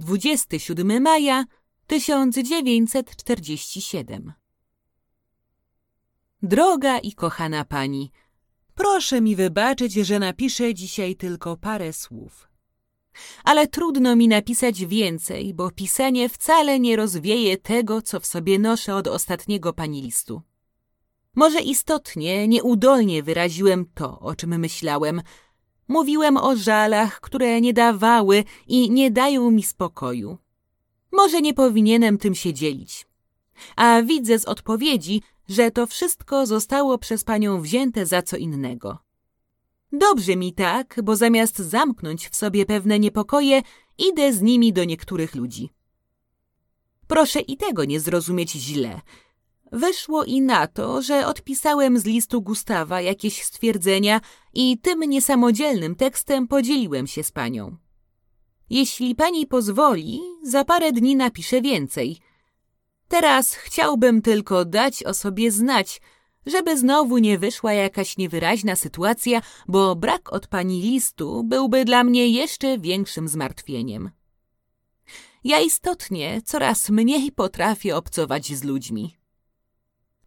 Dwudziesty siódmy maja tysiąc dziewięćset czterdzieści siedem. Droga i kochana pani, proszę mi wybaczyć, że napiszę dzisiaj tylko parę słów. Ale trudno mi napisać więcej, bo pisanie wcale nie rozwieje tego, co w sobie noszę od ostatniego pani listu. Może istotnie, nieudolnie wyraziłem to, o czym myślałem. Mówiłem o żalach, które nie dawały i nie dają mi spokoju. Może nie powinienem tym się dzielić. A widzę z odpowiedzi, że to wszystko zostało przez panią wzięte za co innego. Dobrze mi tak, bo zamiast zamknąć w sobie pewne niepokoje, idę z nimi do niektórych ludzi. Proszę i tego nie zrozumieć źle. Wyszło i na to, że odpisałem z listu Gustawa jakieś stwierdzenia i tym niesamodzielnym tekstem podzieliłem się z panią. Jeśli pani pozwoli, za parę dni napiszę więcej – Teraz chciałbym tylko dać o sobie znać, żeby znowu nie wyszła jakaś niewyraźna sytuacja, bo brak od pani listu byłby dla mnie jeszcze większym zmartwieniem. Ja istotnie coraz mniej potrafię obcować z ludźmi.